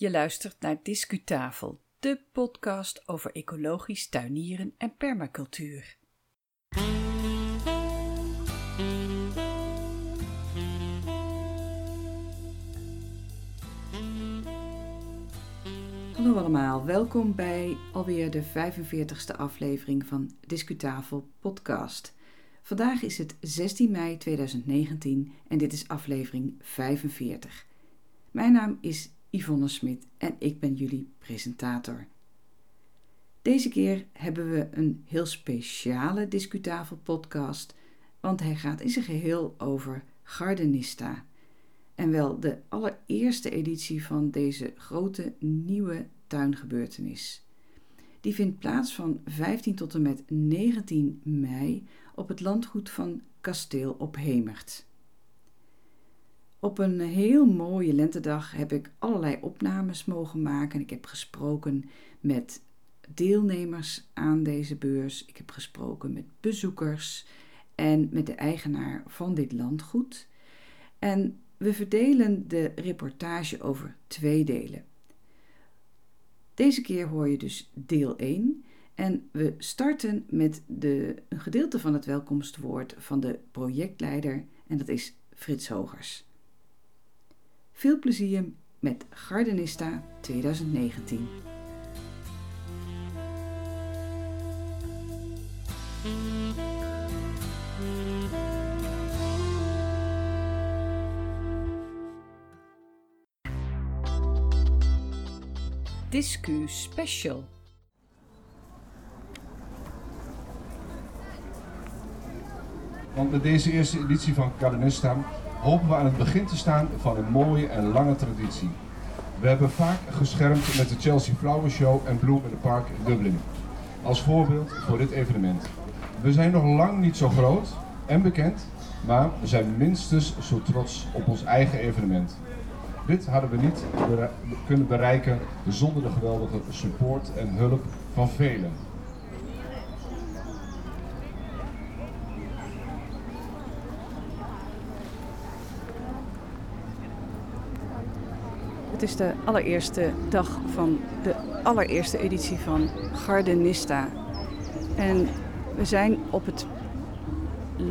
Je luistert naar Discutafel, de podcast over ecologisch tuinieren en permacultuur. Hallo allemaal, welkom bij alweer de 45ste aflevering van Discutafel podcast. Vandaag is het 16 mei 2019 en dit is aflevering 45. Mijn naam is Yvonne Smit en ik ben jullie presentator. Deze keer hebben we een heel speciale Discutafel podcast, want hij gaat in zijn geheel over Gardenista. En wel de allereerste editie van deze grote nieuwe tuingebeurtenis. Die vindt plaats van 15 tot en met 19 mei op het landgoed van Kasteel op Hemert. Op een heel mooie lentedag heb ik allerlei opnames mogen maken. Ik heb gesproken met deelnemers aan deze beurs. Ik heb gesproken met bezoekers en met de eigenaar van dit landgoed. En we verdelen de reportage over twee delen. Deze keer hoor je dus deel 1 en we starten met de, een gedeelte van het welkomstwoord van de projectleider en dat is Frits Hogers. Veel plezier met Gardenista 2019. Discu Special. Want met deze eerste editie van Gardenista hopen we aan het begin te staan van een mooie en lange traditie. We hebben vaak geschermd met de Chelsea Flower Show en Bloom in the Park in Dublin. Als voorbeeld voor dit evenement. We zijn nog lang niet zo groot en bekend, maar we zijn minstens zo trots op ons eigen evenement. Dit hadden we niet kunnen bereiken zonder de geweldige support en hulp van velen. Het is de allereerste dag van de allereerste editie van Gardenista. En we zijn op het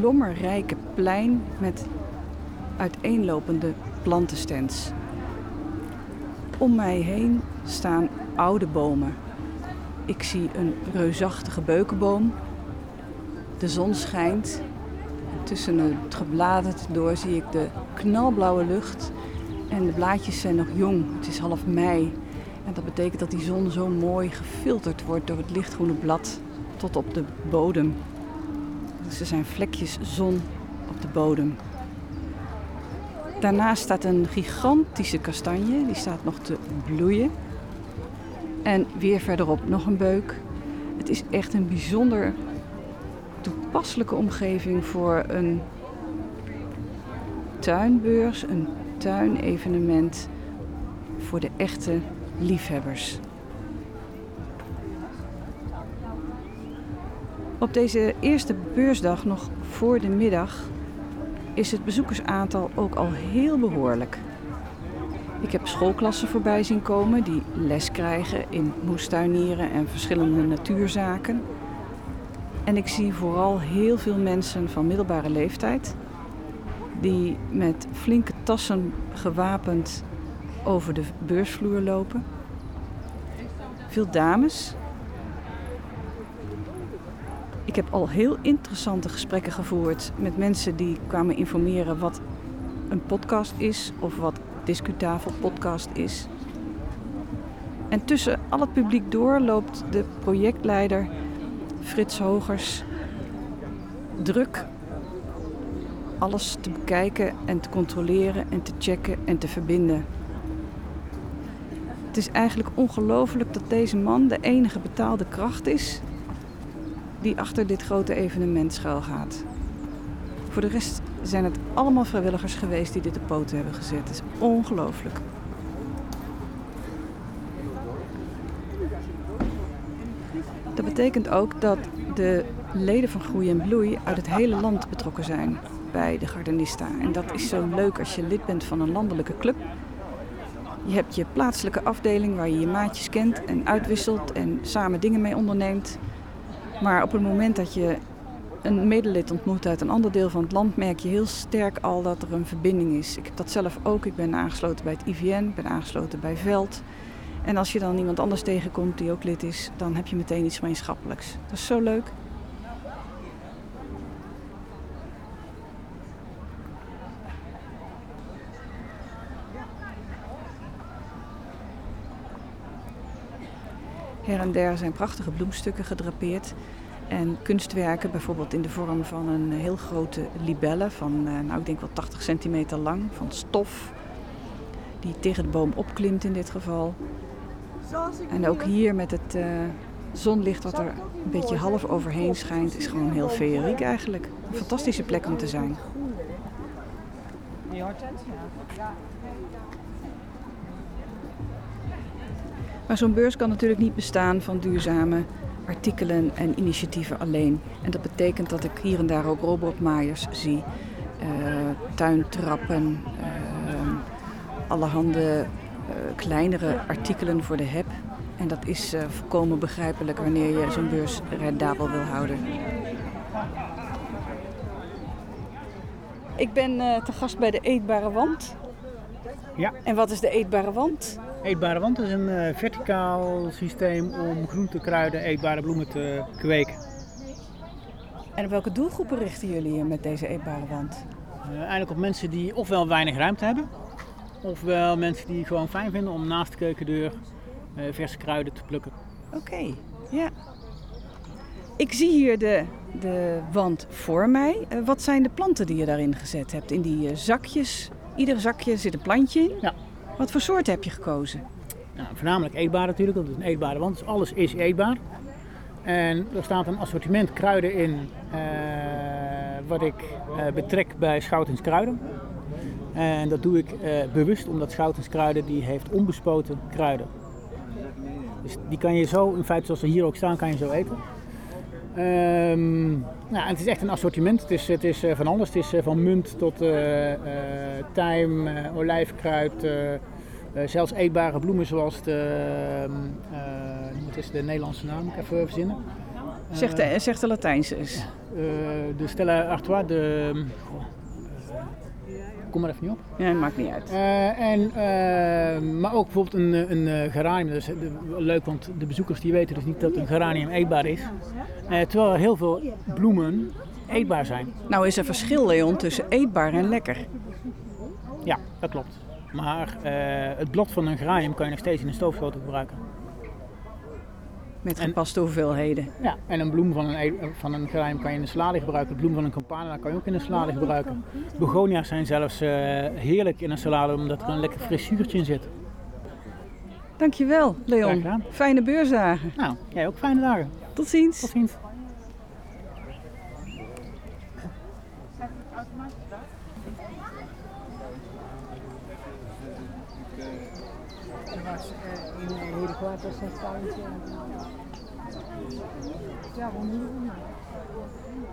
lommerrijke plein met uiteenlopende plantenstands. Om mij heen staan oude bomen. Ik zie een reusachtige beukenboom. De zon schijnt. Tussen het gebladerte door zie ik de knalblauwe lucht. En de blaadjes zijn nog jong. Het is half mei. En dat betekent dat die zon zo mooi gefilterd wordt door het lichtgroene blad tot op de bodem. Dus er zijn vlekjes zon op de bodem. Daarnaast staat een gigantische kastanje, die staat nog te bloeien. En weer verderop nog een beuk. Het is echt een bijzonder toepasselijke omgeving voor een tuinbeurs, een tuinevenement voor de echte liefhebbers. Op deze eerste beursdag, nog voor de middag, is het bezoekersaantal ook al heel behoorlijk. Ik heb schoolklassen voorbij zien komen die les krijgen in moestuinieren en verschillende natuurzaken. En ik zie vooral heel veel mensen van middelbare leeftijd die met flinke tassen gewapend over de beursvloer lopen. Veel dames. Ik heb al heel interessante gesprekken gevoerd met mensen die kwamen informeren wat een podcast is of wat Discutafel podcast is. En tussen al het publiek door loopt de projectleider Frits Hogers druk alles te bekijken en te controleren en te checken en te verbinden. Het is eigenlijk ongelooflijk dat deze man de enige betaalde kracht is die achter dit grote evenement schuilgaat. Voor de rest zijn het allemaal vrijwilligers geweest die dit op poten hebben gezet. Het is ongelooflijk. Dat betekent ook dat de leden van Groei en Bloei uit het hele land betrokken zijn bij de Gardenista. En dat is zo leuk als je lid bent van een landelijke club. Je hebt je plaatselijke afdeling waar je je maatjes kent en uitwisselt en samen dingen mee onderneemt. Maar op het moment dat je een medelid ontmoet uit een ander deel van het land, merk je heel sterk al dat er een verbinding is. Ik heb dat zelf ook. Ik ben aangesloten bij het IVN, ben aangesloten bij Veld. En als je dan iemand anders tegenkomt die ook lid is, dan heb je meteen iets gemeenschappelijks. Dat is zo leuk. En der zijn prachtige bloemstukken gedrapeerd. En kunstwerken, bijvoorbeeld in de vorm van een heel grote libelle van, eh, nou ik denk wel 80 centimeter lang, van stof. Die tegen de boom opklimt in dit geval. En ook hier met het uh, zonlicht wat er een beetje half overheen schijnt, is gewoon heel feeriek eigenlijk. Een fantastische plek om te zijn. Maar zo'n beurs kan natuurlijk niet bestaan van duurzame artikelen en initiatieven alleen. En dat betekent dat ik hier en daar ook robotmaaiers zie, uh, tuintrappen, uh, allerhande uh, kleinere artikelen voor de heb. En dat is volkomen begrijpelijk wanneer je zo'n beurs rendabel wil houden. Ik ben te gast bij de Eetbare Wand. Ja. En wat is de Eetbare Wand? Eetbare wand is een uh, verticaal systeem om groenten, kruiden, eetbare bloemen te kweken. En op welke doelgroepen richten jullie met deze eetbare wand? Uh, eigenlijk op mensen die ofwel weinig ruimte hebben, ofwel mensen die het gewoon fijn vinden om naast de keukendeur uh, verse kruiden te plukken. Oké, okay. ja. Ik zie hier de, de wand voor mij. wat zijn de planten die je daarin gezet hebt? In die zakjes? Ieder zakje zit een plantje in? Ja. Wat voor soorten heb je gekozen? Nou, voornamelijk eetbaar natuurlijk, want het is een eetbare wand, dus alles is eetbaar. En er staat een assortiment kruiden in, uh, wat ik uh, betrek bij Schoutens Kruiden. En dat doe ik uh, bewust, omdat Schoutens Kruiden die heeft onbespoten kruiden. Dus die kan je zo, in feite zoals ze hier ook staan, kan je zo eten. Um, nou, het is echt een assortiment. Het is, het is van alles. Het is van munt tot tijm, olijfkruid, zelfs eetbare bloemen zoals de, wat is de Nederlandse naam, even verzinnen. Zeg de, zeg de Latijnse eens. de Stella Artois, de... Oh, kom maar even niet op. Ja, maakt niet uit. Uh, en, uh, maar ook bijvoorbeeld een, een geranium. Dat is leuk, want de bezoekers die weten dus niet dat een geranium eetbaar is. Terwijl heel veel bloemen eetbaar zijn. Nou is er verschil, Leon, tussen eetbaar en lekker. Ja, dat klopt. Maar het blad van een geranium kan je nog steeds in een stoofschotel gebruiken. Met gepaste hoeveelheden. Ja, en een bloem van een, van een kan je in een salade gebruiken. De bloem van een campana kan je ook in een salade gebruiken. Begonia's zijn zelfs uh, heerlijk in een salade omdat er een lekker fris zuurtje in zit. Dankjewel, Leon. Fijne beursdagen. Nou, jij ook fijne dagen. Tot ziens. Tot ziens.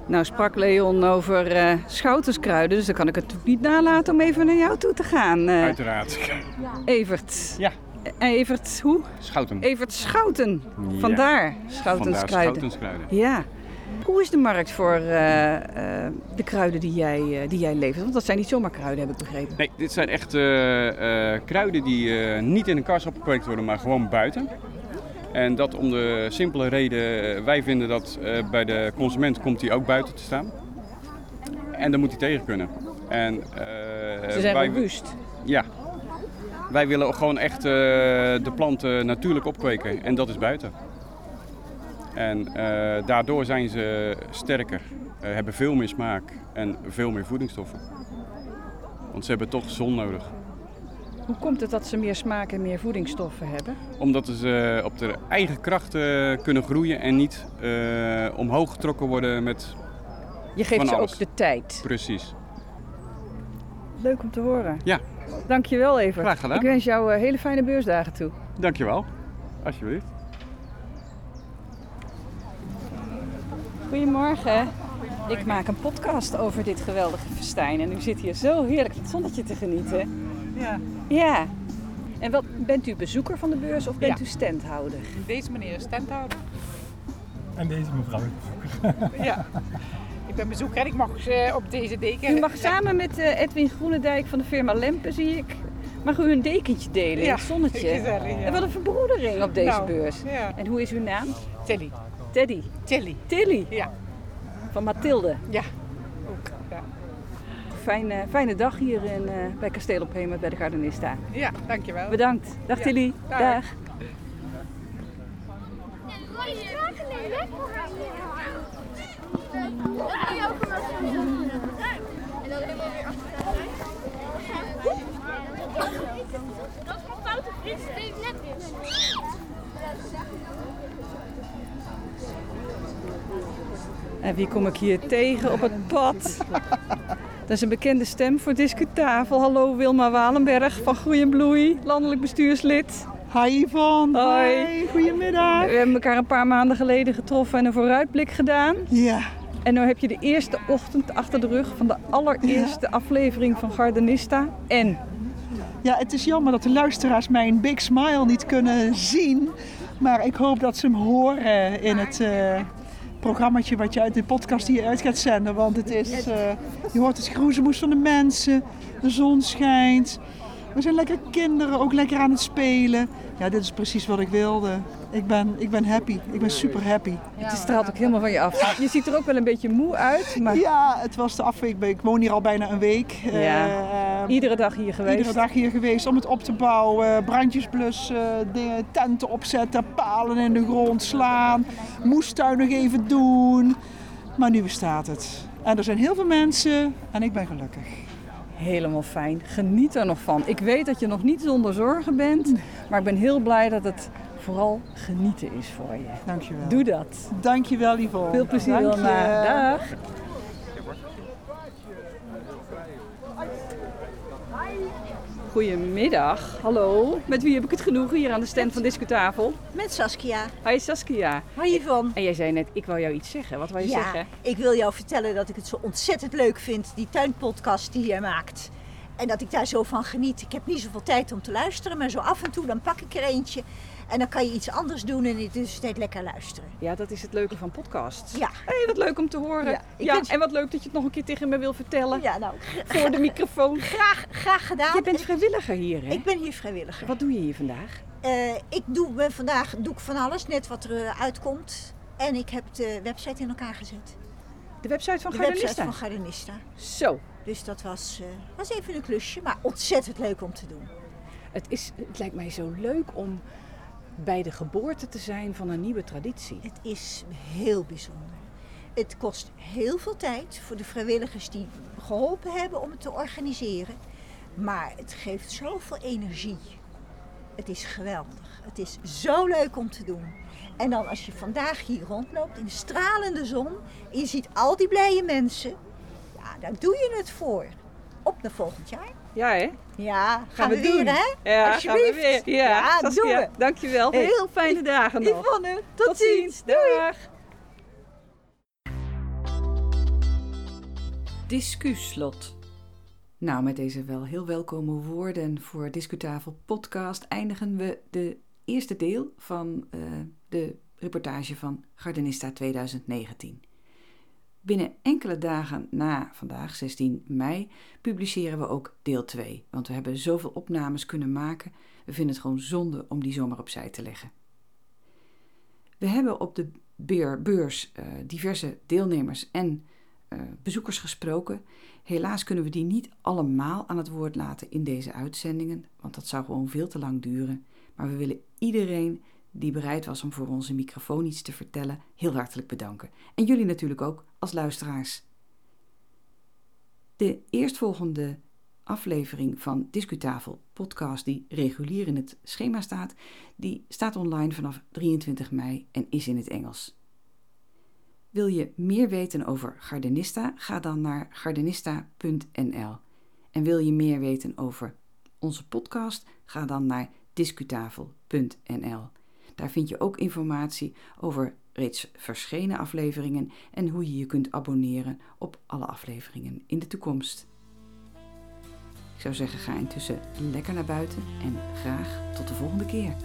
Nou sprak Leon over uh, schouterskruiden, dus dan kan ik het niet nalaten om even naar jou toe te gaan. Uh, Uiteraard. Evert. Ja. Evert, hoe? Schouten. Evert Schouten. Ja. Vandaar Schoutenskruiden. Vandaar Schoutenskruiden. Ja. Hoe is de markt voor uh, de kruiden die jij, die jij levert? Want dat zijn niet zomaar kruiden, heb ik begrepen. Nee, dit zijn echt kruiden die niet in een kast opgekweekt worden, maar gewoon buiten. En dat om de simpele reden, wij vinden dat uh, bij de consument komt hij ook buiten te staan. En dan moet hij tegen kunnen. En, uh, Ze zijn wij, robuust. Ja. Wij willen gewoon echt uh, de planten natuurlijk opkweken en dat is buiten. En daardoor zijn ze sterker, hebben veel meer smaak en veel meer voedingsstoffen. Want ze hebben toch zon nodig. Hoe komt het dat ze meer smaak en meer voedingsstoffen hebben? Omdat ze op de eigen krachten kunnen groeien en niet uh, omhoog getrokken worden met. Je geeft van ze alles. ook de tijd. Precies. Leuk om te horen. Ja. Dankjewel, Evert. Graag gedaan. Ik wens jou hele fijne beursdagen toe. Dankjewel. Alsjeblieft. Goedemorgen. Ik maak een podcast over dit geweldige festijn. En u zit hier zo heerlijk het zonnetje te genieten. Ja. Ja. En wat, bent u bezoeker van de beurs of bent Ja. u standhouder? Deze meneer is standhouder. En deze mevrouw is bezoeker. Ja. Ik ben bezoeker en ik mag eh, op deze deken. U mag samen met eh, Edwin Groenendijk van de firma Lempen, zie ik, mag u een dekentje delen in Ja, het zonnetje. gezellig, ja. En wat een verbroedering op deze Nou, beurs. Ja. En hoe is uw naam? Tilly. Teddy. Tilly. Tilly Ja. van Mathilde. Ja. Ook. Ja. Fijne, fijne dag hier in, eh, bij Kasteel op Hemert bij de Gardenista. ja, dankjewel. Bedankt. Dag Ja. Tilly. Dag. Dag. En dan helemaal weer achteruit. Dat is een foute Frits, steeds net weer. En wie kom ik hier tegen op het pad? Dat is een bekende stem voor Discutafel. Hallo Wilma Walenberg van Groei en Bloei, landelijk bestuurslid. Hi Yvonne. Hoi. Hi, goedemiddag. We hebben elkaar een paar maanden geleden getroffen en een vooruitblik gedaan. Ja, En nu heb je de eerste ochtend achter de rug van de allereerste aflevering van Gardenista. En ja, het is jammer dat de luisteraars mijn big smile niet kunnen zien. Maar ik hoop dat ze hem horen in het eh programmaatje wat je uit de podcast hier uit gaat zenden. Want het is, eh, je hoort het groezemoes van de mensen, de zon schijnt. We zijn lekker kinderen, ook lekker aan het spelen. Ja, dit is precies wat ik wilde. Ik ben, ik ben happy. Ik ben super happy. het straalt ook helemaal van je af. Je ziet er ook wel een beetje moe uit, maar Ja, het was de afweek. Ik woon hier al bijna een week. Ja. Eh, iedere dag hier geweest. Iedere dag hier geweest om het op te bouwen, brandjes blussen, dingen, tenten opzetten, palen in de grond slaan, moestuin nog even doen. Maar nu bestaat het. En er zijn heel veel mensen en ik ben gelukkig. Helemaal fijn. Geniet er nog van. Ik weet dat je nog niet zonder zorgen bent, maar ik ben heel blij dat het vooral genieten is voor je. Dankjewel. Doe dat. Dankjewel Yvonne. Veel plezier. Dag. Goedemiddag. Hallo. Met wie heb ik het genoegen hier aan de stand van Discutafel? Met Saskia. Hi Saskia. Hoi Yvonne. En jij zei net, ik wil jou iets zeggen. Wat wil je Ja, zeggen? ik wil jou vertellen dat ik het zo ontzettend leuk vind, die tuinpodcast die jij maakt. En dat ik daar zo van geniet. Ik heb niet zoveel tijd om te luisteren, maar zo af en toe dan pak ik er eentje. En dan kan je iets anders doen en in de tussentijd lekker luisteren. Ja, dat is het leuke van podcasts. Ja. Hey, wat leuk om te horen. Ja, Ja, ik ben- en wat leuk dat je het nog een keer tegen me wil vertellen. Ja, nou, Voor de microfoon. graag, graag gedaan. Je bent vrijwilliger hier, hè? Ik ben hier vrijwilliger. Wat doe je hier vandaag? Eh, ik doe vandaag doe ik van alles, net wat er eh, uitkomt. En ik heb de website in elkaar gezet. De website van De Gardenista. website van Gardenista. Zo, Dus dat was, eh, was even een klusje, maar ontzettend leuk om te doen. het, is, het lijkt mij zo leuk om bij de geboorte te zijn van een nieuwe traditie. Het is heel bijzonder. Het kost heel veel tijd voor de vrijwilligers die geholpen hebben om het te organiseren. Maar het geeft zoveel energie. Het is geweldig. Het is zo leuk om te doen. En dan als je vandaag hier rondloopt in de stralende zon en je ziet al die blije mensen, ja, daar doe je het voor. Op naar volgend jaar. Ja, hè? Ja, gaan, Gaan we, we weer, doen. hè? Ja, Alsjeblieft. gaan we weer. Ja, Ja, Saskia, doen we. Dankjewel. Hey, Heel fijne dagen nog. Yvonne, tot, Tot ziens. Doei. Dag. Discuslot. Nou, met deze wel heel welkome woorden voor Discutafel podcast eindigen we de eerste deel van eh, de reportage van Gardenista 2019. Binnen enkele dagen na vandaag, 16 mei, publiceren we ook deel 2. Want we hebben zoveel opnames kunnen maken. We vinden het gewoon zonde om die zomaar opzij te leggen. We hebben op de beurs eh, diverse deelnemers en eh, bezoekers gesproken. Helaas kunnen we die niet allemaal aan het woord laten in deze uitzendingen, want dat zou gewoon veel te lang duren. Maar we willen iedereen die bereid was om voor onze microfoon iets te vertellen, heel hartelijk bedanken. En jullie natuurlijk ook als luisteraars. De eerstvolgende aflevering van Discutafel podcast die regulier in het schema staat, die staat online vanaf 23 mei en is in het Engels. Wil je meer weten over Gardenista? Ga dan naar gardenista.nl. En wil je meer weten over onze podcast? Ga dan naar discutafel.nl. Daar vind je ook informatie over reeds verschenen afleveringen en hoe je je kunt abonneren op alle afleveringen in de toekomst. Ik zou zeggen, ga intussen lekker naar buiten en graag tot de volgende keer.